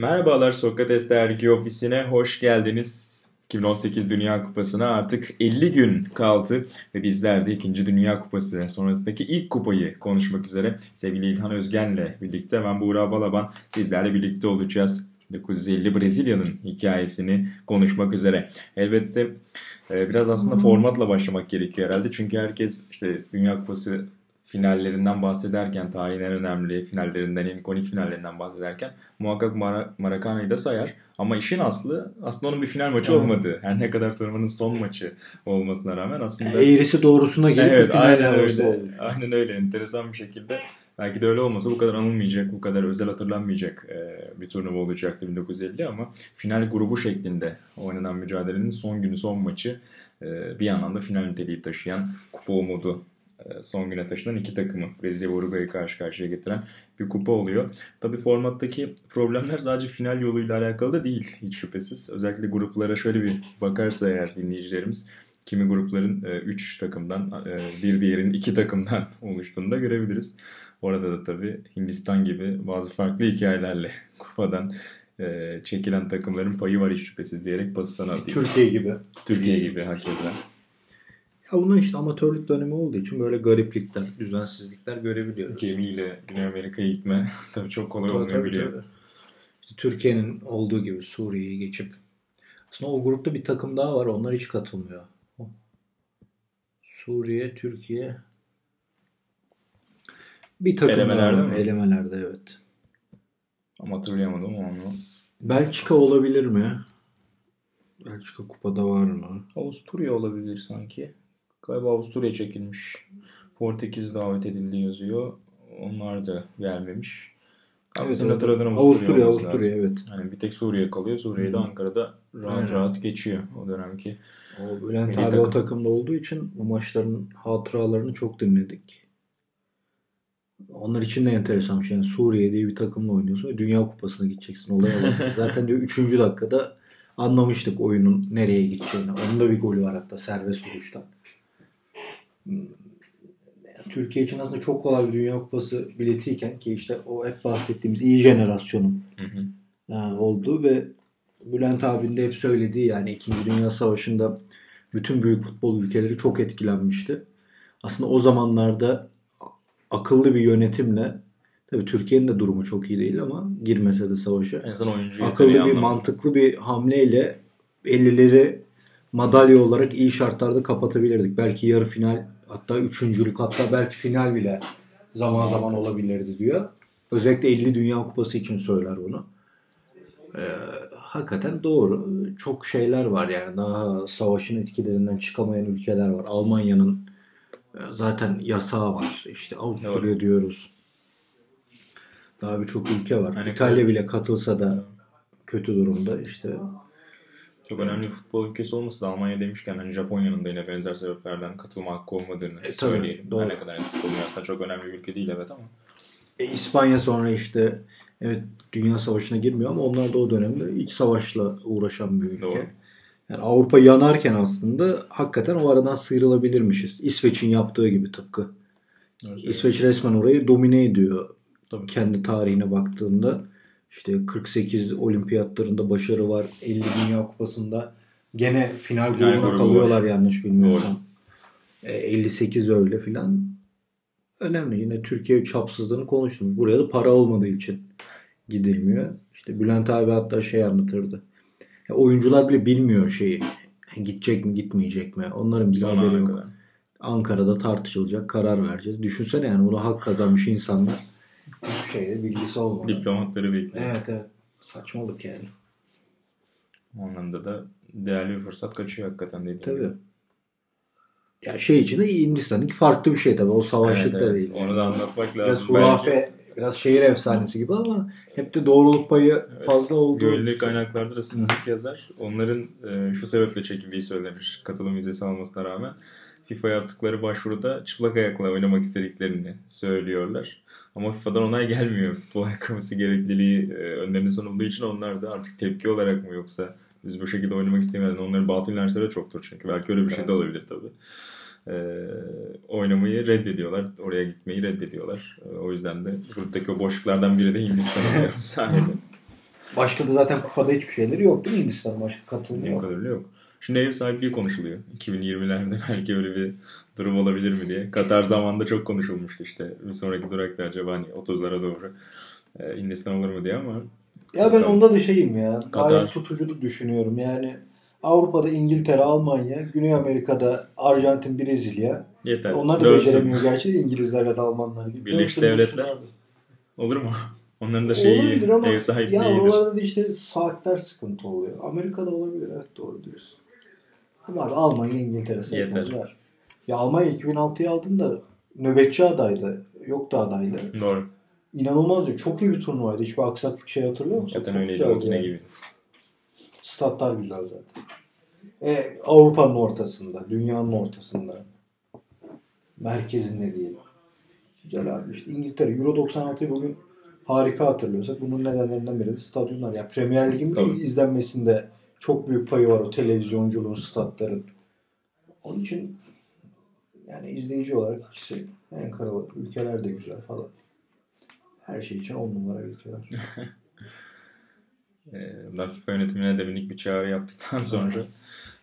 Merhabalar Sokrates Dergi ofisine hoş geldiniz. 2018 Dünya Kupası'na artık 50 gün kaldı ve bizler de 2. Dünya Kupası sonrasındaki ilk kupayı konuşmak üzere sevgili İlhan Özgen'le birlikte ben Buğra Balaban sizlerle birlikte olacağız. 1950 Brezilya'nın hikayesini konuşmak üzere. Elbette e, biraz aslında formatla başlamak gerekiyor herhalde. Çünkü herkes işte Dünya Kupası finallerinden bahsederken, tarihin en önemli finallerinden, en ikonik finallerinden bahsederken muhakkak Mar- Maracana'yı da sayar. Ama işin aslı aslında onun bir final maçı evet. olmadı. Her ne kadar turnuvanın son maçı olmasına rağmen aslında... Eğrisi doğrusuna gelip evet, bir final aynen öyle. Olmuş. Aynen öyle. Enteresan bir şekilde. Belki de öyle olmasa bu kadar anılmayacak, bu kadar özel hatırlanmayacak bir turnuva olacaktı 1950 ama final grubu şeklinde oynanan mücadelenin son günü, son maçı bir yandan da final niteliği taşıyan kupa umudu e, son güne taşınan iki takımı Brezilya ve Uruguay'ı karşı karşıya getiren bir kupa oluyor. Tabi formattaki problemler sadece final yoluyla alakalı da değil hiç şüphesiz. Özellikle gruplara şöyle bir bakarsa eğer dinleyicilerimiz kimi grupların 3 e, takımdan e, bir diğerinin 2 takımdan oluştuğunu da görebiliriz. Orada da tabi Hindistan gibi bazı farklı hikayelerle kupadan çekilen takımların payı var hiç şüphesiz diyerek pası sana atayım. Türkiye gibi. Türkiye gibi hakeza. Ya bunun işte amatörlük dönemi olduğu için böyle gariplikler, düzensizlikler görebiliyoruz. Gemiyle Güney Amerika'ya gitme tabii çok kolay olmayabiliyor. İşte Türkiye'nin olduğu gibi Suriye'yi geçip aslında o grupta bir takım daha var. Onlar hiç katılmıyor. Suriye, Türkiye bir takım Elemelerde daha var. Mi? Elemelerde evet. Ama hatırlayamadım onu. Belçika olabilir mi? Belçika kupada var mı? Avusturya olabilir sanki. Galiba Avusturya çekilmiş. Portekiz davet edildi yazıyor. Onlar da gelmemiş. Evet, Senin hatırladığın Avusturya, Avusturya, Avusturya evet. Yani bir tek Suriye kalıyor. Suriye'de hmm. Ankara'da rahat Aynen. rahat geçiyor o dönemki. O Bülent abi takım. o takımda olduğu için bu maçların hatıralarını çok dinledik. Onlar için de enteresan bir şey. Yani Suriye diye bir takımla oynuyorsun ve Dünya Kupası'na gideceksin. Olay Zaten diyor 3. dakikada anlamıştık oyunun nereye gideceğini. Onun da bir golü var hatta serbest vuruştan. Türkiye için aslında çok kolay bir Dünya Kupası biletiyken ki işte o hep bahsettiğimiz iyi jenerasyonun hı hı. E, oldu ve Bülent abinin de hep söylediği yani 2. Dünya Savaşı'nda bütün büyük futbol ülkeleri çok etkilenmişti. Aslında o zamanlarda akıllı bir yönetimle tabii Türkiye'nin de durumu çok iyi değil ama girmese de savaşa. En oyuncu akıllı bir anlamda. mantıklı bir hamleyle 50'leri madalya olarak iyi şartlarda kapatabilirdik. Belki yarı final hatta üçüncülük hatta belki final bile zaman zaman olabilirdi diyor. Özellikle 50 Dünya Kupası için söyler bunu. Ee, hakikaten doğru. Çok şeyler var yani. Daha savaşın etkilerinden çıkamayan ülkeler var. Almanya'nın e, zaten yasağı var. İşte Avusturya doğru. diyoruz. Daha birçok ülke var. Yani İtalya bile katılsa da kötü durumda. İşte çok önemli bir futbol ülkesi olması da Almanya demişken hani Japonya'nın da yine benzer sebeplerden katılma hakkı olmadığını e, söyleyelim. Doğru. Her ne kadar yani futbol dünyasında çok önemli bir ülke değil evet ama. E, İspanya sonra işte evet Dünya Savaşı'na girmiyor ama onlar da o dönemde iç savaşla uğraşan bir ülke. Doğru. Yani Avrupa yanarken aslında hakikaten o aradan sıyrılabilirmişiz. İsveç'in yaptığı gibi tıpkı. Evet. İsveç resmen orayı domine ediyor. Tabii. Kendi tarihine baktığında. İşte 48 olimpiyatlarında başarı var. 50 Dünya Kupası'nda gene final grubuna kalıyorlar var. yanlış bilmiyorsam. E, 58 öyle filan. Önemli. Yine Türkiye çapsızlığını konuştum. Buraya da para olmadığı için gidilmiyor. İşte Bülent abi hatta şey anlatırdı. Ya oyuncular bile bilmiyor şeyi. Gidecek mi gitmeyecek mi? Onların bize haberi yok. Kadar. Ankara'da tartışılacak karar vereceğiz. Düşünsene yani bunu hak kazanmış insanlar hiçbir şeyde bilgisi olmadı. Diplomatları bekliyor. Evet evet. Saçmalık yani. O anlamda da değerli bir fırsat kaçıyor hakikaten değil. Tabii. Gibi. Ya şey için de Hindistan'ınki farklı bir şey tabii. O savaşlıkta evet, evet. değil. Onu da anlatmak lazım. Biraz hurafe, biraz şehir efsanesi gibi ama hep de doğruluk payı evet, fazla olduğu. Güvenilir kaynaklarda da sık yazar. Onların e, şu sebeple çekildiği söylenir. Katılım vizesi almasına rağmen. FIFA yaptıkları başvuruda çıplak ayakla oynamak istediklerini söylüyorlar. Ama FIFA'dan onay gelmiyor. Futbol ayakkabısı gerekliliği e, önlerine sunulduğu için onlar da artık tepki olarak mı yoksa biz bu şekilde oynamak istemiyoruz. Onların batıl inançları da çoktur çünkü. Belki öyle bir şey de olabilir tabii. Ee, oynamayı reddediyorlar. Oraya gitmeyi reddediyorlar. Ee, o yüzden de gruptaki o boşluklardan biri de Hindistan oluyor. Başka da zaten kupada hiçbir şeyleri yok değil mi Hindistan? Başka katılımı yok. kadarıyla yok. Şimdi ev sahipliği konuşuluyor. 2020'lerde belki öyle bir durum olabilir mi diye. Katar zamanında çok konuşulmuştu işte. Bir sonraki durakta acaba hani 30'lara doğru e, Hindistan olur mu diye ama Ya ben onda da şeyim ya. Katar. Gayet tutucu düşünüyorum. Yani Avrupa'da İngiltere, Almanya, Güney Amerika'da Arjantin, Brezilya. yeter. Onlar da Dönsün. beceremiyor gerçi de İngilizler ya da Almanlar gibi. Birleşik Devletler. abi. Olur mu? Onların da şeyi Olabilir ama ev sahipliği ya oralarda da işte saatler sıkıntı oluyor. Amerika'da olabilir evet doğru diyorsun. Abi Almanya, İngiltere Yeter. sekmezler. Ya Almanya 2006'yı aldığında nöbetçi adaydı. Yoktu adaylı. Doğru. İnanılmazdı. Çok iyi bir turnuvaydı. Hiçbir aksaklık şey hatırlıyor musun? Zaten öyleydi makine yani. gibi. Statlar güzel zaten. E, Avrupa'nın ortasında, dünyanın ortasında. Merkezinde diyelim. Güzel abi işte İngiltere Euro 96'yı bugün harika hatırlıyorsak bunun nedenlerinden biri de stadyumlar. Ya Premier Lig'in izlenmesinde çok büyük payı var o televizyonculuğun, statların. Onun için yani izleyici olarak ikisi en kralı. Ülkeler de güzel falan. Her şey için on numara ülkeler. E, FIFA yönetimine de minik bir çağrı yaptıktan sonra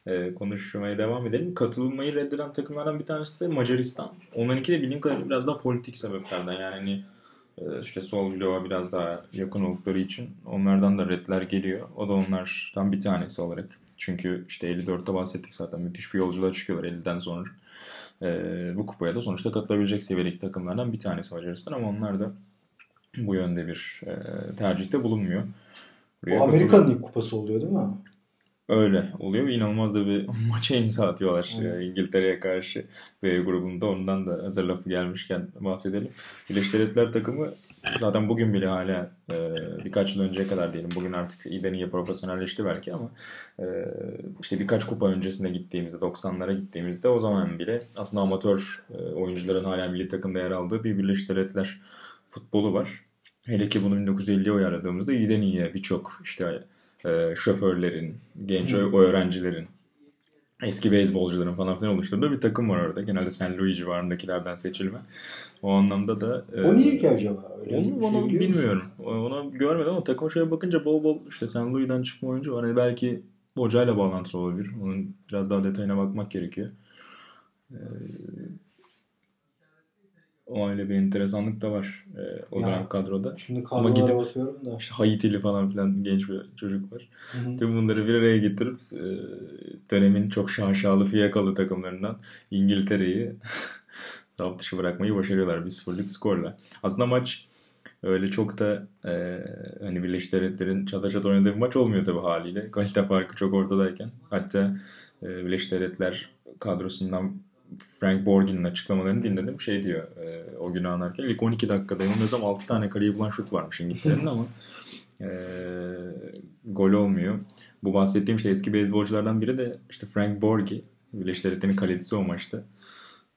e, konuşmaya devam edelim. Katılmayı reddeden takımlardan bir tanesi de Macaristan. Onlarınki de bildiğim kadarıyla biraz daha politik sebeplerden yani hani işte sol bloğa biraz daha yakın oldukları için onlardan da redler geliyor. O da onlardan bir tanesi olarak. Çünkü işte 54'te bahsettik zaten müthiş bir yolculuğa çıkıyorlar 50'den sonra. E, bu kupaya da sonuçta katılabilecek seviyedeki takımlardan bir tanesi Macaristan ama onlar da bu yönde bir e, tercihte bulunmuyor. Buraya O Amerika'nın ilk kupası oluyor değil mi? Öyle oluyor ve inanılmaz da bir maça imza atıyorlar Evet. e, İngiltere'ye karşı B grubunda. Ondan da hazır lafı gelmişken bahsedelim. Birleşik Devletler takımı zaten bugün bile hala e, birkaç yıl önceye kadar diyelim. Bugün artık iyiye profesyonelleşti belki ama e, işte birkaç kupa öncesine gittiğimizde 90'lara gittiğimizde o zaman bile aslında amatör e, oyuncuların hala milli takımda yer aldığı bir Birleşik Devletler futbolu var. Hele ki bunu 1950'ye uyarladığımızda iyiden iyiye birçok işte e, şoförlerin, genç o öğrencilerin, eski beyzbolcuların falan filan oluşturduğu bir takım var orada. Genelde St. Louis civarındakilerden seçilme. O anlamda da... e, O niye ki acaba? Öyle onu, şey onu biliyor musun? bilmiyorum. Onu görmedim ama takıma şöyle bakınca bol bol işte St. Louis'den çıkma oyuncu var. Hani belki hocayla bağlantısı olabilir. Onun biraz daha detayına bakmak gerekiyor. Ee, o öyle bir enteresanlık da var e, o Ya, dönem kadroda. Şimdi Ama gidip- bakıyorum da. İşte Haitili falan filan genç bir çocuk var. Hı hı. Tüm bunları bir araya getirip e, dönemin çok şaşalı fiyakalı takımlarından İngiltere'yi saf dışı bırakmayı başarıyorlar 1-0'lık skorla. Aslında maç öyle çok da e, hani Birleşik Devletler'in çata çata oynadığı bir maç olmuyor tabii haliyle. Kalite farkı çok ortadayken. Hatta e, Birleşik Devletler kadrosundan Frank Borgin'in açıklamalarını dinledim. Şey diyor e, o gün anlarken ilk 12 dakikada yanılmıyorsam 6 tane kaleyi bulan şut varmış İngiltere'nin ama e, gol olmuyor. Bu bahsettiğim işte eski beyzbolculardan biri de işte Frank Borgi. Birleşik Devletleri'nin kalecisi o maçta.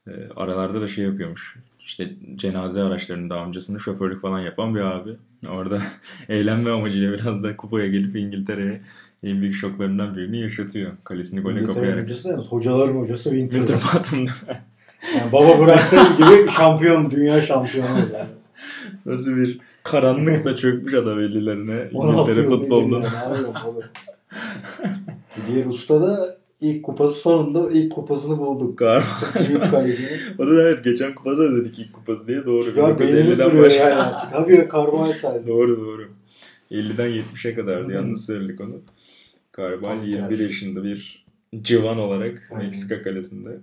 E, aralarda da şey yapıyormuş. İşte cenaze araçlarında amcasını şoförlük falan yapan bir abi. Orada eğlenme amacıyla biraz da kupaya gelip İngiltere'ye en büyük şoklarından birini yaşatıyor. Kalesini gole kapayarak. hocası da hocaların hocası Winter. Winterbottom'da. Yani baba bıraktığı gibi şampiyon, dünya şampiyonu. Yani. Nasıl bir karanlıksa çökmüş adam ellilerine 16 İngiltere baba. Diğer usta da ilk kupası sonunda ilk kupasını bulduk. Galiba. Büyük kaleci. O da evet geçen kupada da dedik ilk kupası diye doğru. Ya beynimiz 1950'den duruyor başla- yani artık. Habire karbonhidrat saydı. Doğru doğru. 50'den 70'e kadardı yalnız söyledik onu. Tabii 21 yani. yaşında bir civan olarak Aynen. Meksika kalesinde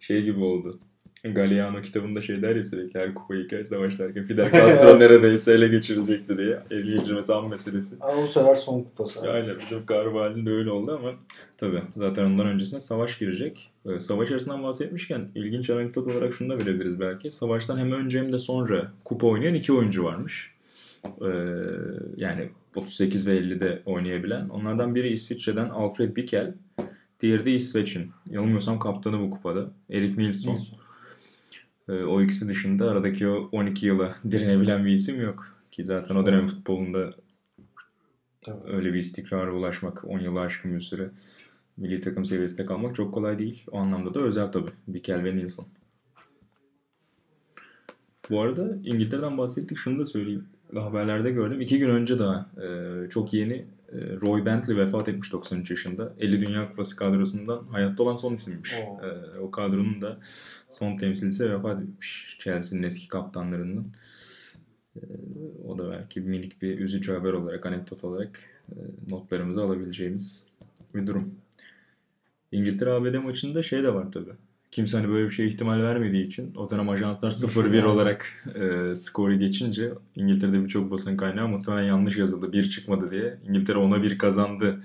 şey gibi oldu. Galeano kitabında şey der ya sürekli her kupa hikayesine başlarken Fidel Castro neredeyse ele geçirecekti diye. Ele geçirmesi an meselesi. Ama bu sefer son kupası. Aynen bizim Carvalho'nun de öyle oldu ama tabii zaten ondan öncesinde savaş girecek. Ee, Savaş arasından bahsetmişken ilginç anekdot olarak şunu da verebiliriz belki. Savaştan hem önce hem de sonra kupa oynayan iki oyuncu varmış. Ee, yani 38 ve 50'de oynayabilen. Onlardan biri İsviçre'den Alfred Bickel. Diğeri de İsveç'in. Yanılmıyorsam kaptanı bu kupada. Erik Nilsson. Nilsson. Ee, o ikisi dışında aradaki o 12 yıla direnebilen bir isim yok. Ki zaten o dönem futbolunda Tabii. öyle bir istikrara ulaşmak 10 yılı aşkın bir süre milli takım seviyesinde kalmak çok kolay değil. O anlamda da özel tabii. Bikel ve Nilsson. Bu arada İngiltere'den bahsettik. Şunu da söyleyeyim. haberlerde gördüm. İki gün önce daha e, çok yeni Roy Bentley vefat etmiş 93 yaşında. 50 Dünya Kupası kadrosundan hayatta olan son isimmiş. E, o kadronun da son temsilcisi vefat etmiş. Chelsea'nin eski kaptanlarından. E, o da belki minik bir üzücü haber olarak, anekdot olarak e, notlarımızı alabileceğimiz bir durum. İngiltere ABD maçında şey de var tabii kimse hani böyle bir şeye ihtimal vermediği için o dönem ajanslar 0-1 olarak e, skoru geçince İngiltere'de birçok basın kaynağı muhtemelen yanlış yazıldı. Bir çıkmadı diye. İngiltere ona bir kazandı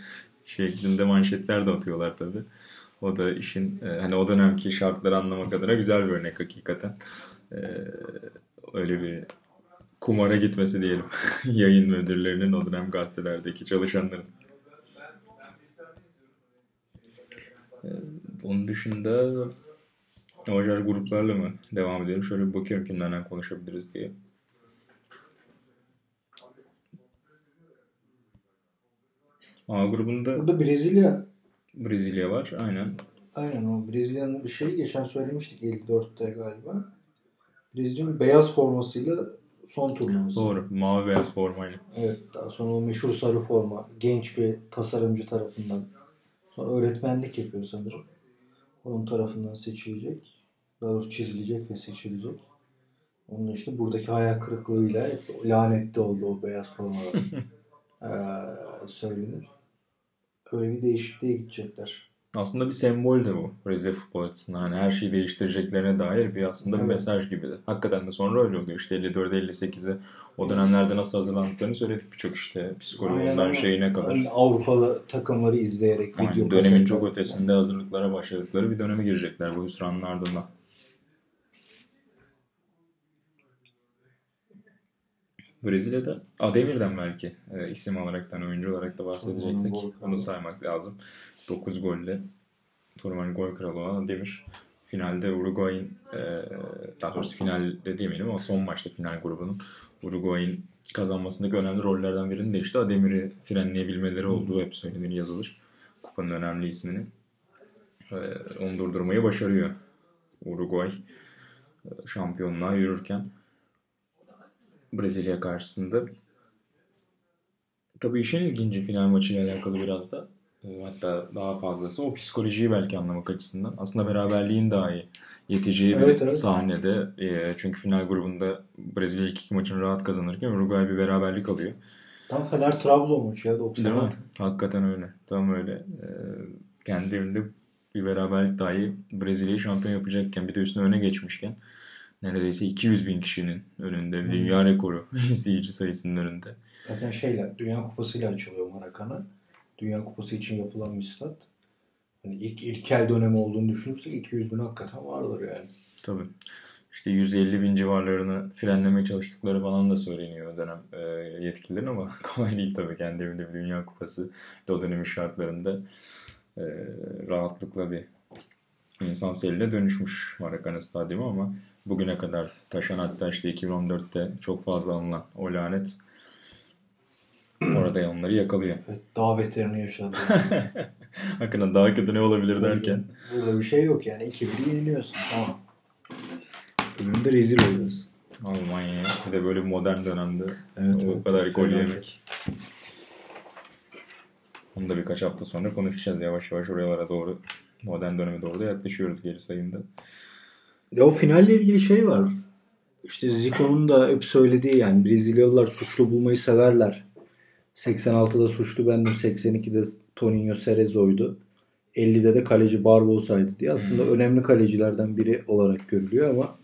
şeklinde manşetler de atıyorlar tabi. O da işin e, hani o dönemki şartları anlamak adına güzel bir örnek hakikaten. E, öyle bir kumara gitmesi diyelim. Yayın müdürlerinin o dönem gazetelerdeki çalışanların. E, onun dışında Yavaş gruplarla mı devam edelim? Şöyle bir bakıyorum kimlerden konuşabiliriz diye. A grubunda Burada Brezilya Brezilya var. Aynen. Aynen o Brezilya'nın bir şeyi geçen söylemiştik 54'te galiba. Brezilya'nın beyaz formasıyla son turnuvası. Doğru. Mavi beyaz formayla. Evet. Daha sonra o meşhur sarı forma genç bir tasarımcı tarafından. Sonra öğretmenlik yapıyor sanırım. Onun tarafından seçilecek. Daha doğrusu çizilecek ve seçilecek. Onun işte buradaki hayal kırıklığıyla lanetli oldu o beyaz formalar ee, söylenir. Öyle bir değişikliğe gidecekler. Aslında bir sembol de bu Brezilya futbol açısından. Hani her şeyi değiştireceklerine dair bir aslında evet. bir mesaj gibi de. Hakikaten de sonra öyle oluyor. İşte 54'e 58'e o dönemlerde nasıl hazırlandıklarını söyledik birçok işte psikoloğundan şeyine kadar. Yani Avrupalı takımları izleyerek yani video Dönemin çok ötesinde hazırlıklara başladıkları bir döneme girecekler bu hüsranın ardından. Brezilya'da Ademir'den belki e, isim olaraktan oyuncu olarak da bahsedeceksek onu saymak lazım. 9 golle turnuvanın gol kralı olan Ademir finalde Uruguay'ın e, daha doğrusu finalde demeyelim ama son maçta final grubunun Uruguay'ın kazanmasındaki önemli rollerden birini de işte Ademir'i frenleyebilmeleri olduğu hep söylenir yazılır. Kupanın önemli ismini. E, onu durdurmayı başarıyor Uruguay e, şampiyonluğa yürürken. Brezilya karşısında. Tabii işin ilginci final maçıyla alakalı biraz da hatta daha fazlası o psikolojiyi belki anlamak açısından. Aslında beraberliğin daha iyi yeteceği evet, bir evet. sahnede. E, çünkü final grubunda Brezilya ilk iki maçını rahat kazanırken Uruguay bir beraberlik alıyor. Tam Fener Trabzon maçı ya. Değil mi? Hakikaten öyle. Tam öyle. E, kendi evinde bir beraberlik dahi Brezilya'yı şampiyon yapacakken bir de üstüne öne geçmişken neredeyse 200 bin kişinin önünde hmm. dünya rekoru izleyici sayısının önünde. Zaten şeyle Dünya Kupası'yla açılıyor Maracanã. Dünya Kupası için yapılan bir stat. Yani ilk ilkel dönemi olduğunu düşünürsek 200 bin hakikaten vardır yani. Tabii. İşte 150 bin civarlarını frenlemeye çalıştıkları falan da söyleniyor o dönem e, yetkililerin ama kolay değil tabii kendi evinde bir Dünya Kupası o dönemin şartlarında e, rahatlıkla bir insan seline dönüşmüş Maracanã Stadyumu ama bugüne kadar taşan hatta işte 2014'te çok fazla alınan o lanet orada onları yakalıyor. Evet, daha beterini yaşadı. Hakikaten daha kötü ne olabilir Tabii derken. Burada bir şey yok yani. 2-1 yeniliyorsun. Tamam. Öbüründe rezil oluyorsun. Almanya bir de böyle modern dönemde evet, o evet, kadar gol yemek. Onu da birkaç hafta sonra konuşacağız yavaş yavaş oralara doğru modern döneme doğru da yaklaşıyoruz geri sayımda. Ya o finalle ilgili şey var. İşte Zico'nun da hep söylediği yani Brezilyalılar suçlu bulmayı severler. 86'da suçlu bendim, 82'de Toninho Cerezo'ydu. 50'de de kaleci Barbosa'ydı diye. Aslında hmm. önemli kalecilerden biri olarak görülüyor ama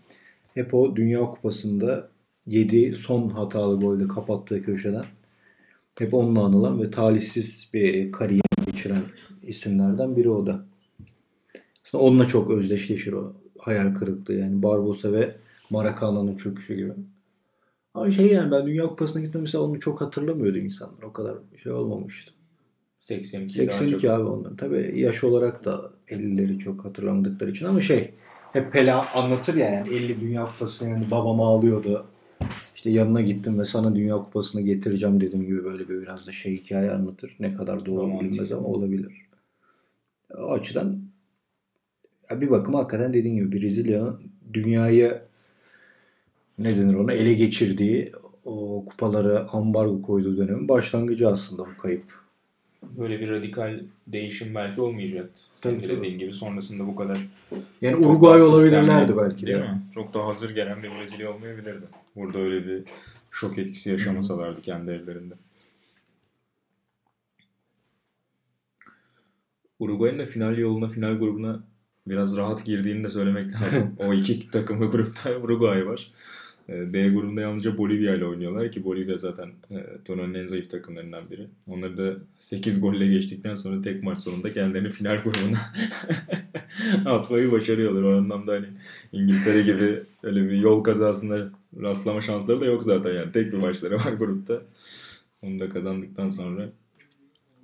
hep o Dünya Kupası'nda 7 son hatalı golde kapattığı köşeden hep onunla anılan ve talihsiz bir kariyer geçiren isimlerden biri o da. Aslında onunla çok özdeşleşir o hayal kırıklığı yani Barbosa ve Maracana'nın çöküşü gibi. Ama şey yani ben Dünya Kupası'na gittim mesela onu çok hatırlamıyordu insanlar. O kadar şey olmamıştı. 82, 82 çok... abi onlar. Tabii yaş olarak da 50'leri çok hatırlamadıkları için ama şey hep Pele anlatır ya yani 50 Dünya Kupası yani babam ağlıyordu. İşte yanına gittim ve sana Dünya Kupası'nı getireceğim dedim gibi böyle bir biraz da şey hikaye anlatır. Ne kadar doğru Romantik. bilmez ama olabilir. O açıdan bir bakıma hakikaten dediğin gibi Brezilya'nın dünyayı ne denir ona ele geçirdiği o kupalara ambargo koyduğu dönemin başlangıcı aslında bu kayıp. Böyle bir radikal değişim belki olmayacaktı. Tabii, Senin dediğin gibi sonrasında bu kadar yani Uruguay olabilirlerdi belki değil de. mi? Çok daha hazır gelen bir Brezilya olmayabilirdi. Burada öyle bir şok etkisi yaşamasalardı kendi evlerinde. Uruguay'ın da final yoluna, final grubuna biraz rahat girdiğini de söylemek lazım. o iki takımlı grupta Uruguay var. Ee, B grubunda yalnızca Bolivya ile oynuyorlar ki Bolivya zaten e, turnuvanın en zayıf takımlarından biri. Onları da 8 golle geçtikten sonra tek maç sonunda kendilerini final grubuna atmayı başarıyorlar. O anlamda hani İngiltere gibi öyle bir yol kazasında rastlama şansları da yok zaten yani. Tek bir maçları var grupta. Onu da kazandıktan sonra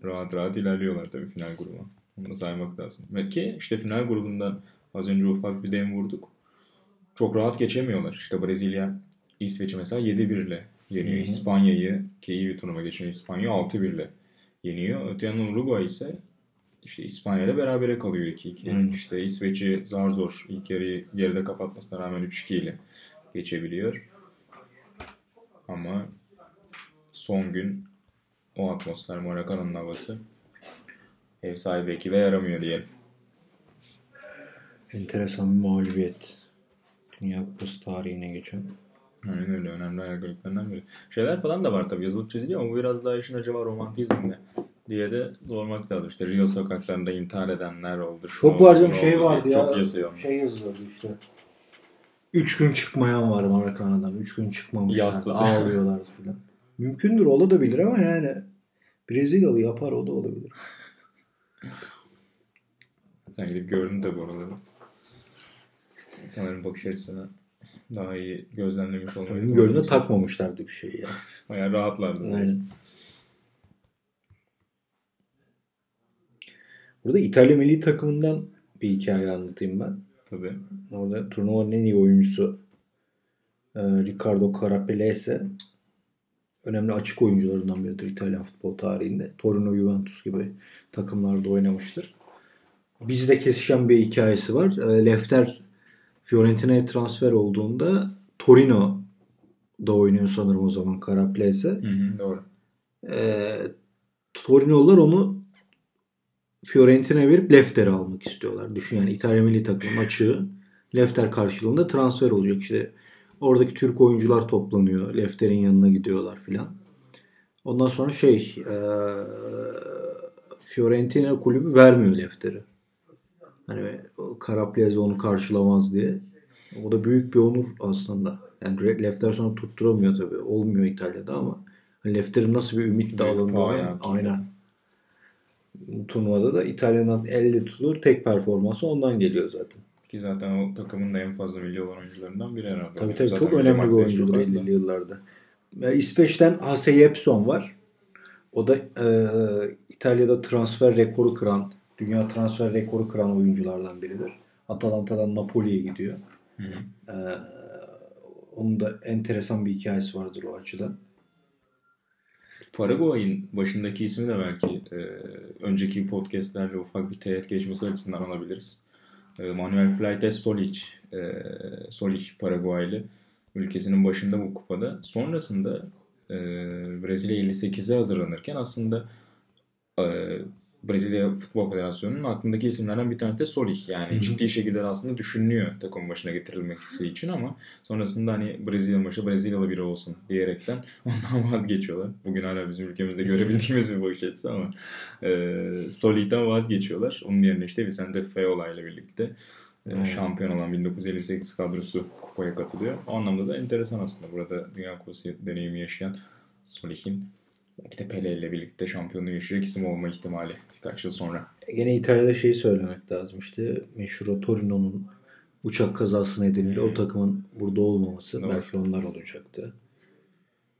rahat rahat ilerliyorlar tabii final grubuna. Bunu saymak lazım. Ve ki işte final grubundan az önce ufak bir dem vurduk. Çok rahat geçemiyorlar. İşte Brezilya İsveç'i mesela 7-1 ile yeniyor. İspanya'yı ki iyi bir turnuva geçen İspanya 6-1 ile yeniyor. Öte yandan Uruguay ise işte İspanya ile berabere kalıyor 2-2. Hmm. İşte İsveç'i zar zor ilk yarıyı geride kapatmasına rağmen 3-2 ile geçebiliyor. Ama son gün o atmosfer Maracana'nın havası ev sahibi ekibe yaramıyor diyelim. Enteresan bir mağlubiyet. Dünya Kupası tarihine geçen. Aynen öyle. Önemli ayrıcalıklarından biri. Şeyler falan da var tabii yazılıp çiziliyor ama bu biraz daha işin acaba romantizmle diye de sormak lazım. İşte Rio sokaklarında intihar edenler oldu. Çok var canım şey vardı ya. Çok yazıyor. Şey yazıyordu işte. Üç gün çıkmayan var Maracana'dan. Üç gün çıkmamışlar. Ağlıyorlar falan. Mümkündür olabilir ama yani Brezilyalı yapar o da olabilir. Sen gidip gördün de bu arada. Sanırım bakış açısına daha iyi gözlemlemiş olmayı. Benim gördüğümde takmamışlardı bir şey ya. Bayağı rahatlardı. Aynen. Burada İtalya milli takımından bir hikaye anlatayım ben. Tabii. Orada turnuvanın en iyi oyuncusu e, Riccardo Carapellese önemli açık oyuncularından biridir İtalyan futbol tarihinde. Torino, Juventus gibi takımlarda oynamıştır. Bizde kesişen bir hikayesi var. E, Lefter Fiorentina'ya transfer olduğunda Torino da oynuyor sanırım o zaman Karaplese. Hı hı, doğru. E, Torino'lar onu Fiorentina'ya verip Lefter'i almak istiyorlar. Düşün yani İtalya milli takımın açığı Lefter karşılığında transfer olacak. İşte oradaki Türk oyuncular toplanıyor. Lefter'in yanına gidiyorlar filan. Ondan sonra şey e, Fiorentina kulübü vermiyor Lefter'i. Hani Karapleze onu karşılamaz diye. O da büyük bir onur aslında. Yani Lefter sonra tutturamıyor tabii. Olmuyor İtalya'da ama hani Lefter'in nasıl bir ümit dağılında aynen. Bu turnuvada da İtalya'nın elde tutulur tek performansı ondan geliyor zaten. Ki zaten o takımın da en fazla milli olan oyuncularından biri herhalde. Tabii tabii zaten çok önemli bir oyuncudur 50'li yıllarda. İsveç'ten Hasse Jepson var. O da e, İtalya'da transfer rekoru kıran dünya transfer rekoru kıran oyunculardan biridir. Atalanta'dan Napoli'ye gidiyor. Hı hı. Ee, onun da enteresan bir hikayesi vardır o açıdan. Paraguay'ın başındaki ismi de belki e, önceki podcastlerle ufak bir teğet geçmesi açısından alabiliriz. E, Manuel Fleites Solich, e, Solich Paraguaylı ülkesinin başında bu kupada. Sonrasında e, Brezilya 58'e hazırlanırken aslında e, Brezilya Futbol Federasyonu'nun aklındaki isimlerden bir tanesi de Solih. Yani Hı-hı. ciddi şekilde aslında düşünülüyor takım başına getirilmesi için ama sonrasında hani Brezilya başı Brezilyalı biri olsun diyerekten ondan vazgeçiyorlar. Bugün hala bizim ülkemizde görebildiğimiz bir bakış açısı ama e, Solih'ten vazgeçiyorlar. Onun yerine işte Vicente Feola ile birlikte e, şampiyon olan 1958 kadrosu kupaya katılıyor. O anlamda da enteresan aslında burada Dünya Kupası deneyimi yaşayan Solih'in belki de Pele ile birlikte şampiyonluğu yaşayacak isim olma ihtimali birkaç yıl sonra. Gene İtalya'da şeyi söylemek lazım işte meşhur Torino'nun uçak kazası nedeniyle o takımın burada olmaması Doğru. belki onlar olacaktı.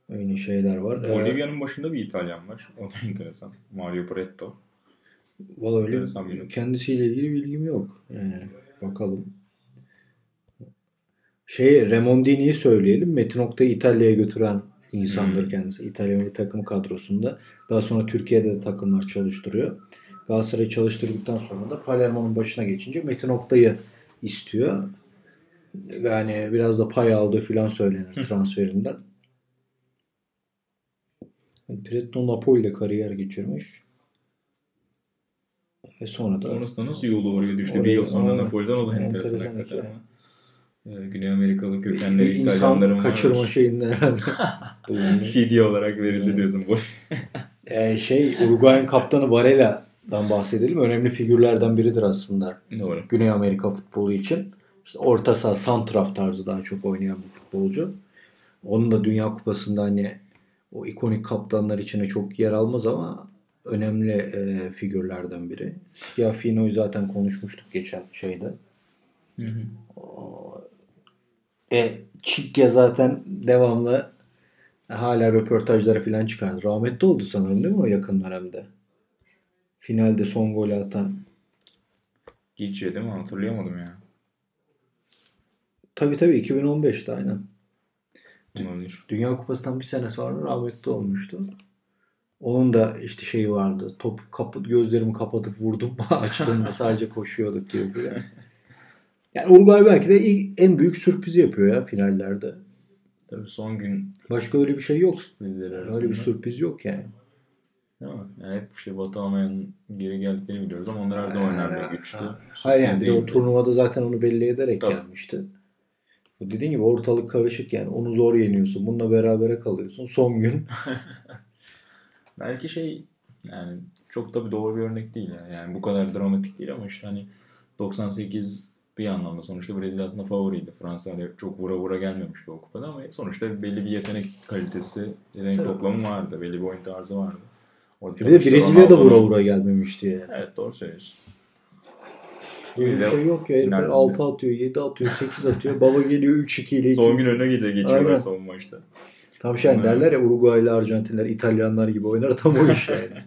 Öyle şeyler var. Ee, Bolivya'nın başında bir İtalyan var. O da enteresan. Mario Pretto. Valla öyle kendisiyle ilgili bilgim yok. Yani bakalım. Şey Remondini'yi söyleyelim. Metin Oktay'ı İtalya'ya götüren insandır hmm. kendisi. İtalya milli takım kadrosunda. Daha sonra Türkiye'de de takımlar çalıştırıyor. Galatasaray'ı çalıştırdıktan sonra da Palermo'nun başına geçince Metin Oktay'ı istiyor. Yani biraz da pay aldığı filan söylenir transferinden. Piretto Napoli'de kariyer geçirmiş. Ve sonra da Sonrasında nasıl yolu oraya düştü? Bir yıl sonra. Napoli'den o da enteresan Enteresan hakikaten hikaye. ama. Ee, Güney Amerikalı kökenleri insan İtalyanların kaçırma var. şeyinde herhalde. Fidye olarak verildi Evet. diyorsun bu. Ee, şey Uruguay'ın kaptanı Varela'dan bahsedelim. Önemli figürlerden biridir aslında. Doğru. Güney Amerika futbolu için. İşte orta saha santraf tarzı daha çok oynayan bir futbolcu. Onun da Dünya Kupası'nda hani o ikonik kaptanlar içine çok yer almaz ama önemli e, figürlerden biri. Schiaffino'yu zaten konuşmuştuk geçen şeyde. Hı hı. E Çikya zaten devamlı hala röportajlara falan çıkardı. Rahmetli oldu sanırım değil mi o yakın dönemde? Finalde son golü atan. Gitçe değil mi? Hatırlayamadım ya. Tabii tabii 2015'te aynen. Olabilir. Dünya Kupası'ndan bir sene sonra rahmetli olmuştu. Onun da işte şeyi vardı. Top kapı, gözlerimi kapatıp vurdum. Açtığımda sadece koşuyorduk diyor. Yani Uruguay belki de ilk- en büyük sürprizi yapıyor ya finallerde. Tabii son gün Başka öyle bir şey yok. bizleri Yani arasında. öyle bir sürpriz yok yani. Değil mi? Yani hep işte Batı Almanya'nın geri geldiklerini biliyoruz ama onlar her zaman önemli güçtü. Hayır yani bir o turnuvada zaten onu belli ederek Tabii. gelmişti. Dediğin gibi ortalık karışık yani. Onu zor yeniyorsun. Bununla berabere kalıyorsun. Son gün. Belki şey yani çok da bir doğru bir örnek değil yani. yani bu kadar dramatik değil ama işte hani 98 bir anlamda sonuçta Brezilya aslında favoriydi. Fransa hani çok vura vura gelmemişti o kupada ama sonuçta belli bir yetenek kalitesi, yetenek Tabii. toplamı vardı. Belli bir oyun tarzı vardı. Orada Bir de işte Brezilya da vura vura gelmemişti yani. Evet doğru söylüyorsun. Böyle bir şey yok ya. Herifler finalde. 6 atıyor, 7 atıyor, 8 atıyor. Baba geliyor 3-2 ile 2. Son gün önüne gidiyor geçiyorlar Aynen. son maçta. Tam şey Aynen. derler ya Uruguaylı Arjantinler İtalyanlar gibi oynar. Tam o iş yani.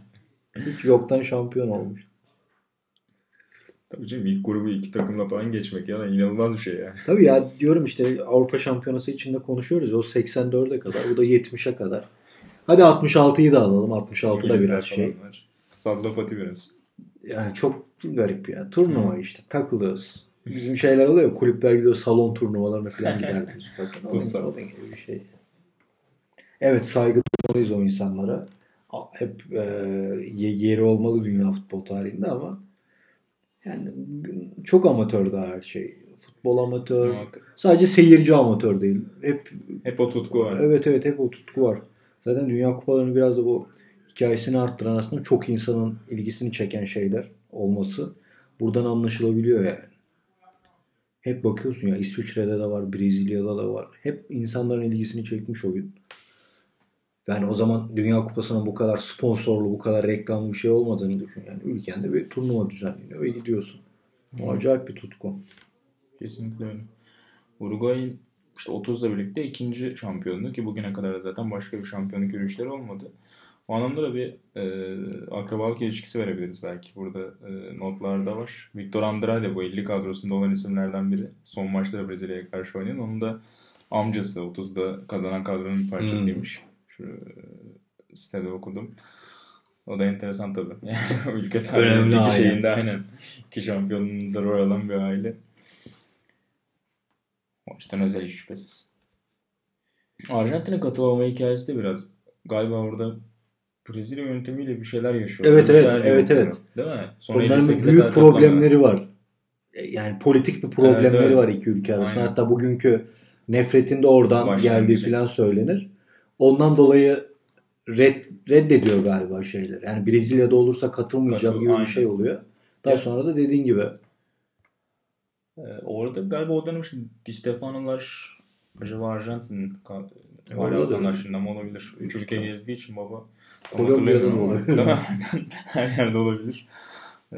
Hiç yoktan şampiyon olmuş. Tabii canım ilk grubu iki takımla falan geçmek ya inanılmaz bir şey yani. Tabii ya diyorum işte Avrupa Şampiyonası içinde konuşuyoruz. O 84'e kadar. Bu da 70'e kadar. Hadi 66'yı da alalım. 66 da İngilizler biraz şey. Salla pati biraz. Yani çok garip ya. Turnuva işte. Takılıyoruz. Bizim şeyler oluyor kulüpler gidiyor salon turnuvalarına falan giderdik. bir şey. Evet saygı duymalıyız o insanlara. Hep e, ye- yeri olmalı dünya futbol tarihinde ama yani çok amatör daha her şey. Futbol amatör. Ama Sadece seyirci amatör değil. Hep Hep o tutku var. Evet evet hep o tutku var. Zaten Dünya Kupalarını biraz da bu hikayesini arttıran aslında çok insanın ilgisini çeken şeyler olması buradan anlaşılabiliyor yani. Hep bakıyorsun ya İsviçre'de de var, Brezilya'da da var. Hep insanların ilgisini çekmiş oyun. Yani o zaman Dünya Kupası'nın bu kadar sponsorlu, bu kadar reklamlı bir şey olmadığını düşün. Yani ülkende bir turnuva düzenleniyor ve gidiyorsun. O acayip bir tutku. Kesinlikle öyle. Uruguay'ın işte 30'la birlikte ikinci şampiyonluğu ki bugüne kadar da zaten başka bir şampiyonluk yürüyüşleri olmadı. O anlamda da bir e, akrabalık ilişkisi verebiliriz belki. Burada e, notlarda var. Victor Andrade bu 50 kadrosunda olan isimlerden biri. Son maçta da Brezilya'ya karşı oynayan. Onun da amcası 30'da kazanan kadronun parçasıymış. E, sitede okudum. O da enteresan tabii. Yani ülke tarihinin iki aile. şeyinde aynen. İki şampiyonluğunda rol alan bir aile. O yüzden özel şüphesiz. Arjantin'e katılmama hikayesi de biraz galiba orada Brezilya yönetimiyle bir şeyler yaşıyor. Evet, Bir evet, evet, yapıyor. evet. Değil mi? Sonra Onların 58'e büyük problemleri var. E, Yani politik bir problemleri Evet, evet. var iki ülke arasında. Aynen. Hatta bugünkü nefretin de oradan Başlangıcı. geldiği falan söylenir. Ondan dolayı red, reddediyor galiba şeyler. Yani Brezilya'da olursa katılmayacağım Katıl- gibi aynen. bir şey oluyor. Daha Ya- sonra da dediğin gibi Ee, orada galiba o dönem işte Di Stefano'lar acaba Arjantin'in ka- hala mı olabilir? Üç ülke Tabii. gezdiği için baba. Kolombiya'da da olabilir. Her yerde olabilir. Ee,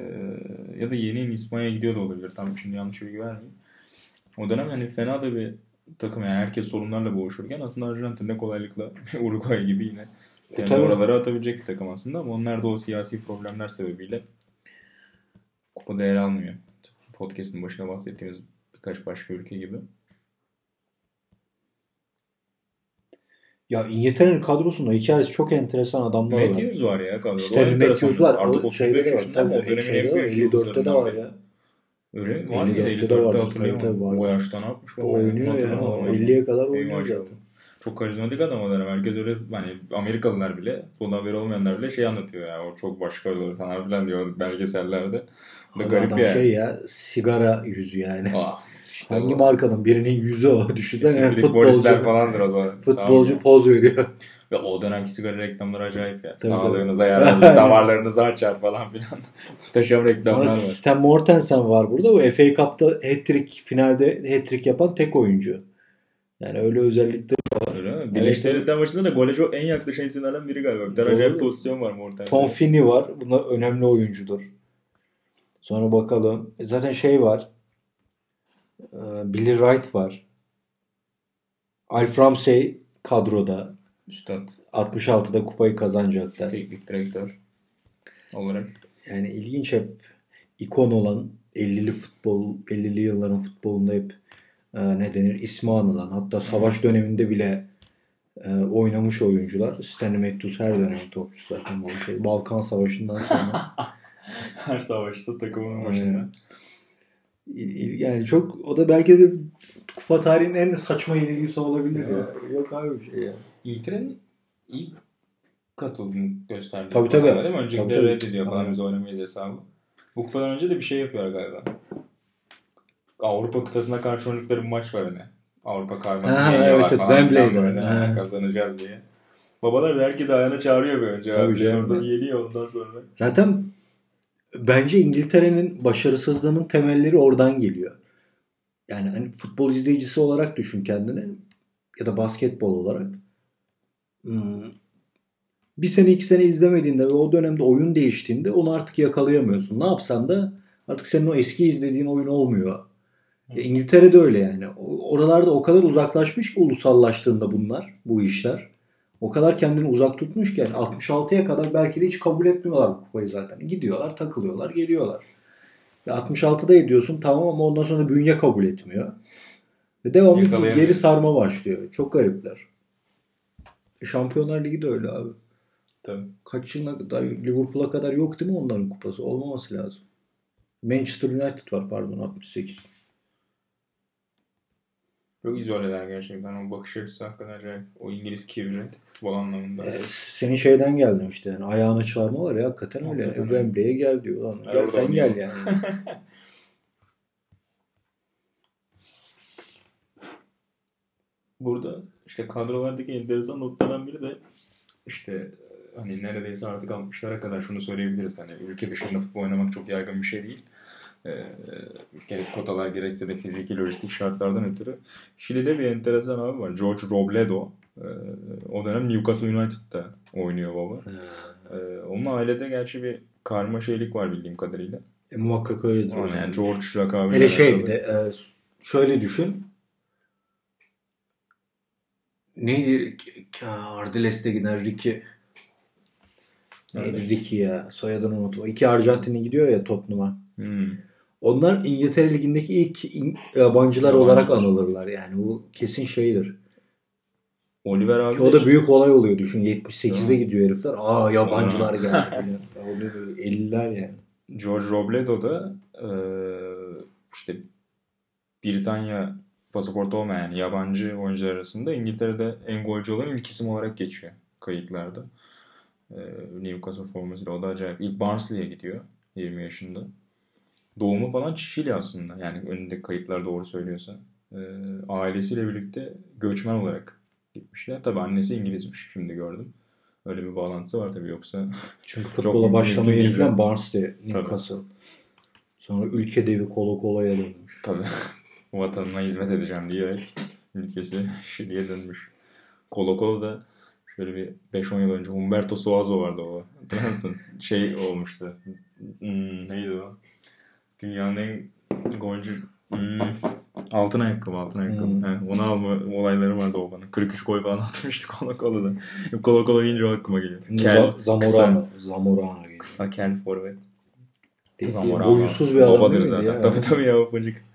ya da yeni yeni İspanya'ya gidiyor da olabilir. Tam şimdi yanlış bilgi vermeyeyim. O dönem yani fena da bir takım yani herkes sorunlarla boğuşurken aslında Arjantin'de kolaylıkla Uruguay gibi yine kendi tabii. oralara atabilecek bir takım aslında ama onlar da o siyasi problemler sebebiyle kupada yer almıyor. Podcast'ın başına bahsettiğimiz birkaç başka ülke gibi. ya İngiltere'nin kadrosunda hikayesi çok enteresan adamlar var. Matthews var ya kadroda. Enteresan Matthews var. Artık O 35 şeyde de var. yaşında ama o dönemin en büyük 54'te de var ya. Öyle mi? Var mı? 54'te de 54'te vardı, hatırlıyorum. tabii, tabii vardı. O yaşta ne yapmış? O oynuyor ya. Hatırlamam O ama. 50'ye kadar oynuyor zaten. Çok karizmatik adam dönem. Herkes öyle hani Amerikalılar bile, bundan haberi olmayanlar bile şey anlatıyor ya. O çok başka olur falan filan diyor belgesellerde. Bu da garip adam yani. şey ya sigara yüzü yani. Ah, işte Hangi o. markanın birinin yüzü o. Düşünsene Kesinlikle futbolcu, polisler falandır o zaman. futbolcu Tamam. poz veriyor. Ve o dönemki sigara reklamları acayip ya. Tabii, Sağlığınıza yararlı, damarlarınızı açar falan filan. Muhteşem reklamlar Sonra var. Stan Mortensen var burada. Bu FA Cup'ta hat-trick finalde hat-trick yapan tek oyuncu. Yani öyle özellikleri Öyle mi? Birleşik Evet. Devletler maçında da gole çok en yaklaşan isimlerden biri galiba. Bir tane Doğru. acayip pozisyon var Mortensen. Tom Finney var. Bunlar önemli oyuncudur. Sonra bakalım. E Zaten şey var. Ee, Billy Wright var. Alf Ramsey kadroda. Üstad, 66'da kupayı kazanacaklar. teknik direktör olarak. Yani ilginç hep ikon olan 50'li futbol 50'li yılların futbolunda hep e, ne denir ismi anılan hatta savaş döneminde bile e, oynamış oyuncular. Stanley Matthews her dönem topçu zaten bu şey. Balkan Savaşı'ndan sonra. Her savaşta takımının Aynen. başında. Yani çok o da belki de kupa tarihinin en saçma yenilgisi olabilir ya. Yok abi bir şey ya. İlgilerin ilk katıldığını gösterdi. Tabii, tabii. Değil mi? Öncelikle Tabii, tabii. reddediyor falan Aynen. biz oynamayız hesabı. Bu kupadan önce de bir şey yapıyor galiba. Avrupa kıtasına karşı oynadıkları bir maç var hani. Avrupa karmasını Ha, evet, evet, falan. Wembley'de. böyle. Ha. Kazanacağız diye. Babalar da herkes ayağına çağırıyor bir önce. Tabii Abi. canım. Orada yeniyor ondan sonra. Zaten bence İngiltere'nin başarısızlığının temelleri oradan geliyor. Yani hani futbol izleyicisi olarak düşün kendini ya da basketbol olarak. Hmm. Bir sene iki sene izlemediğinde ve o dönemde oyun değiştiğinde onu artık yakalayamıyorsun. Ne yapsan da artık senin o eski izlediğin oyun olmuyor. Ya İngiltere'de öyle yani. Oralarda o kadar uzaklaşmış ki ulusallaştığında bunlar, bu işler. O kadar kendini uzak tutmuş ki yani 66'ya kadar belki de hiç kabul etmiyorlar bu kupayı zaten. Gidiyorlar, takılıyorlar, geliyorlar. Ve 66'da ediyorsun tamam ama ondan sonra bünye kabul etmiyor. Ve devamlı geri sarma başlıyor. Çok garipler. Şampiyonlar Ligi de öyle abi. Tabii. Kaç yılına kadar Liverpool'a kadar yok değil mi onların kupası? Olmaması lazım. Manchester United var pardon 68. Çok izoleler gerçekten. O bakış açısı hakikaten acayip. O İngiliz kibri futbol anlamında. E, senin şeyden geldim işte yani ayağına çağırma var ya hakikaten öyle. Hakikaten. Wembley'e gel diyor. Lan, gel sen gel yani. Burada işte kadrolardaki enteresan noktadan biri de işte e, hani neredeyse artık 60'lara kadar şunu söyleyebiliriz. Hani ülke dışında futbol oynamak çok yaygın bir şey değil. Ee, gerek kotalar gerekse de fiziki lojistik şartlardan ötürü. Şili'de bir enteresan abi var. George Robledo. Ee, o dönem Newcastle United'da oynuyor baba. Ee, onun ailede gerçi bir karma şeylik var bildiğim kadarıyla. E, muhakkak öyledir. zaman. yani George lakabıyla Hele şey bir de e, şöyle düşün. Neydi? Ardiles'te giden Ricky. Neydi. Ricky ya? Soyadını unutma. İki Arjantinli gidiyor ya Tottenham'a. Hmm. Onlar İngiltere Ligi'ndeki ilk in- yabancılar olarak anılırlar. Yani bu kesin şeydir. Oliver abi Ki o da büyük olay oluyor düşün. 78'de Tamam. gidiyor herifler. Aa yabancılar geldi. Oluyor böyle 50'ler yani. George Robledo da eee, işte Britanya pasaportu olmayan yabancı oyuncular arasında İngiltere'de en golcü olan ilk isim olarak geçiyor kayıtlarda. Eee, Newcastle formasıyla o da acayip. İlk Barnsley'e gidiyor 20 yaşında. Doğumu falan Şili aslında. Yani önünde kayıtlar doğru söylüyorsa. Eee, ailesiyle birlikte göçmen olarak gitmişler. Tabii annesi İngilizmiş şimdi gördüm. Öyle bir bağlantısı var tabii yoksa Çünkü futbola başlamayı zaten. Barnsley, Newcastle. Sonra ülke devi Kolo Kolo'ya dönmüş. Tabii. Vatanına hizmet edeceğim diyerek ülkesi Şili'ye dönmüş. Kolo da şöyle bir 5-10 yıl önce Humberto Suazo vardı o. Hatırlar mısın? Şey olmuştu. Hmm, neydi o? Dünyanın en golcü hmm, altın ayakkabı altın ayakkabı. Hmm. He, onu alma olayları vardı o bana. 43 gol falan atmıştı Kolo Kolo'da. Kolo Kolo deyince o aklıma geliyor. Kel, Zamorano. Zamorano gibi. Kısa kel forvet. Zamorano. Boyunsuz bir adam miydi zaten. ya? Tabii tabii ya ufacık.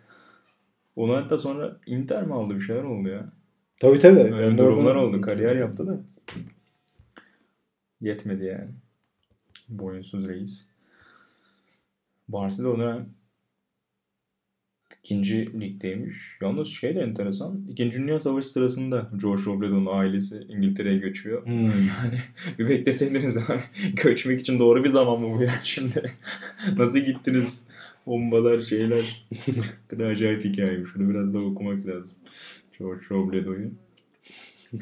Onu hatta sonra Inter mi aldı bir şeyler oldu ya. Tabii tabii. Öyle de durumlar oradan- oldu. Kariyer yaptı da. Yetmedi yani. Boyunsuz reis. Barcelona ikinci ligdeymiş. Yalnız şey de enteresan. İkinci Dünya Savaşı sırasında George Robledon'un ailesi İngiltere'ye göçüyor. Hmm. Yani bir bekleseydiniz abi. Göçmek için doğru bir zaman mı bu ya şimdi? Nasıl gittiniz? Bombalar, şeyler. kadar acayip hikayeymiş. Şunu biraz da okumak lazım. George Robledon'u.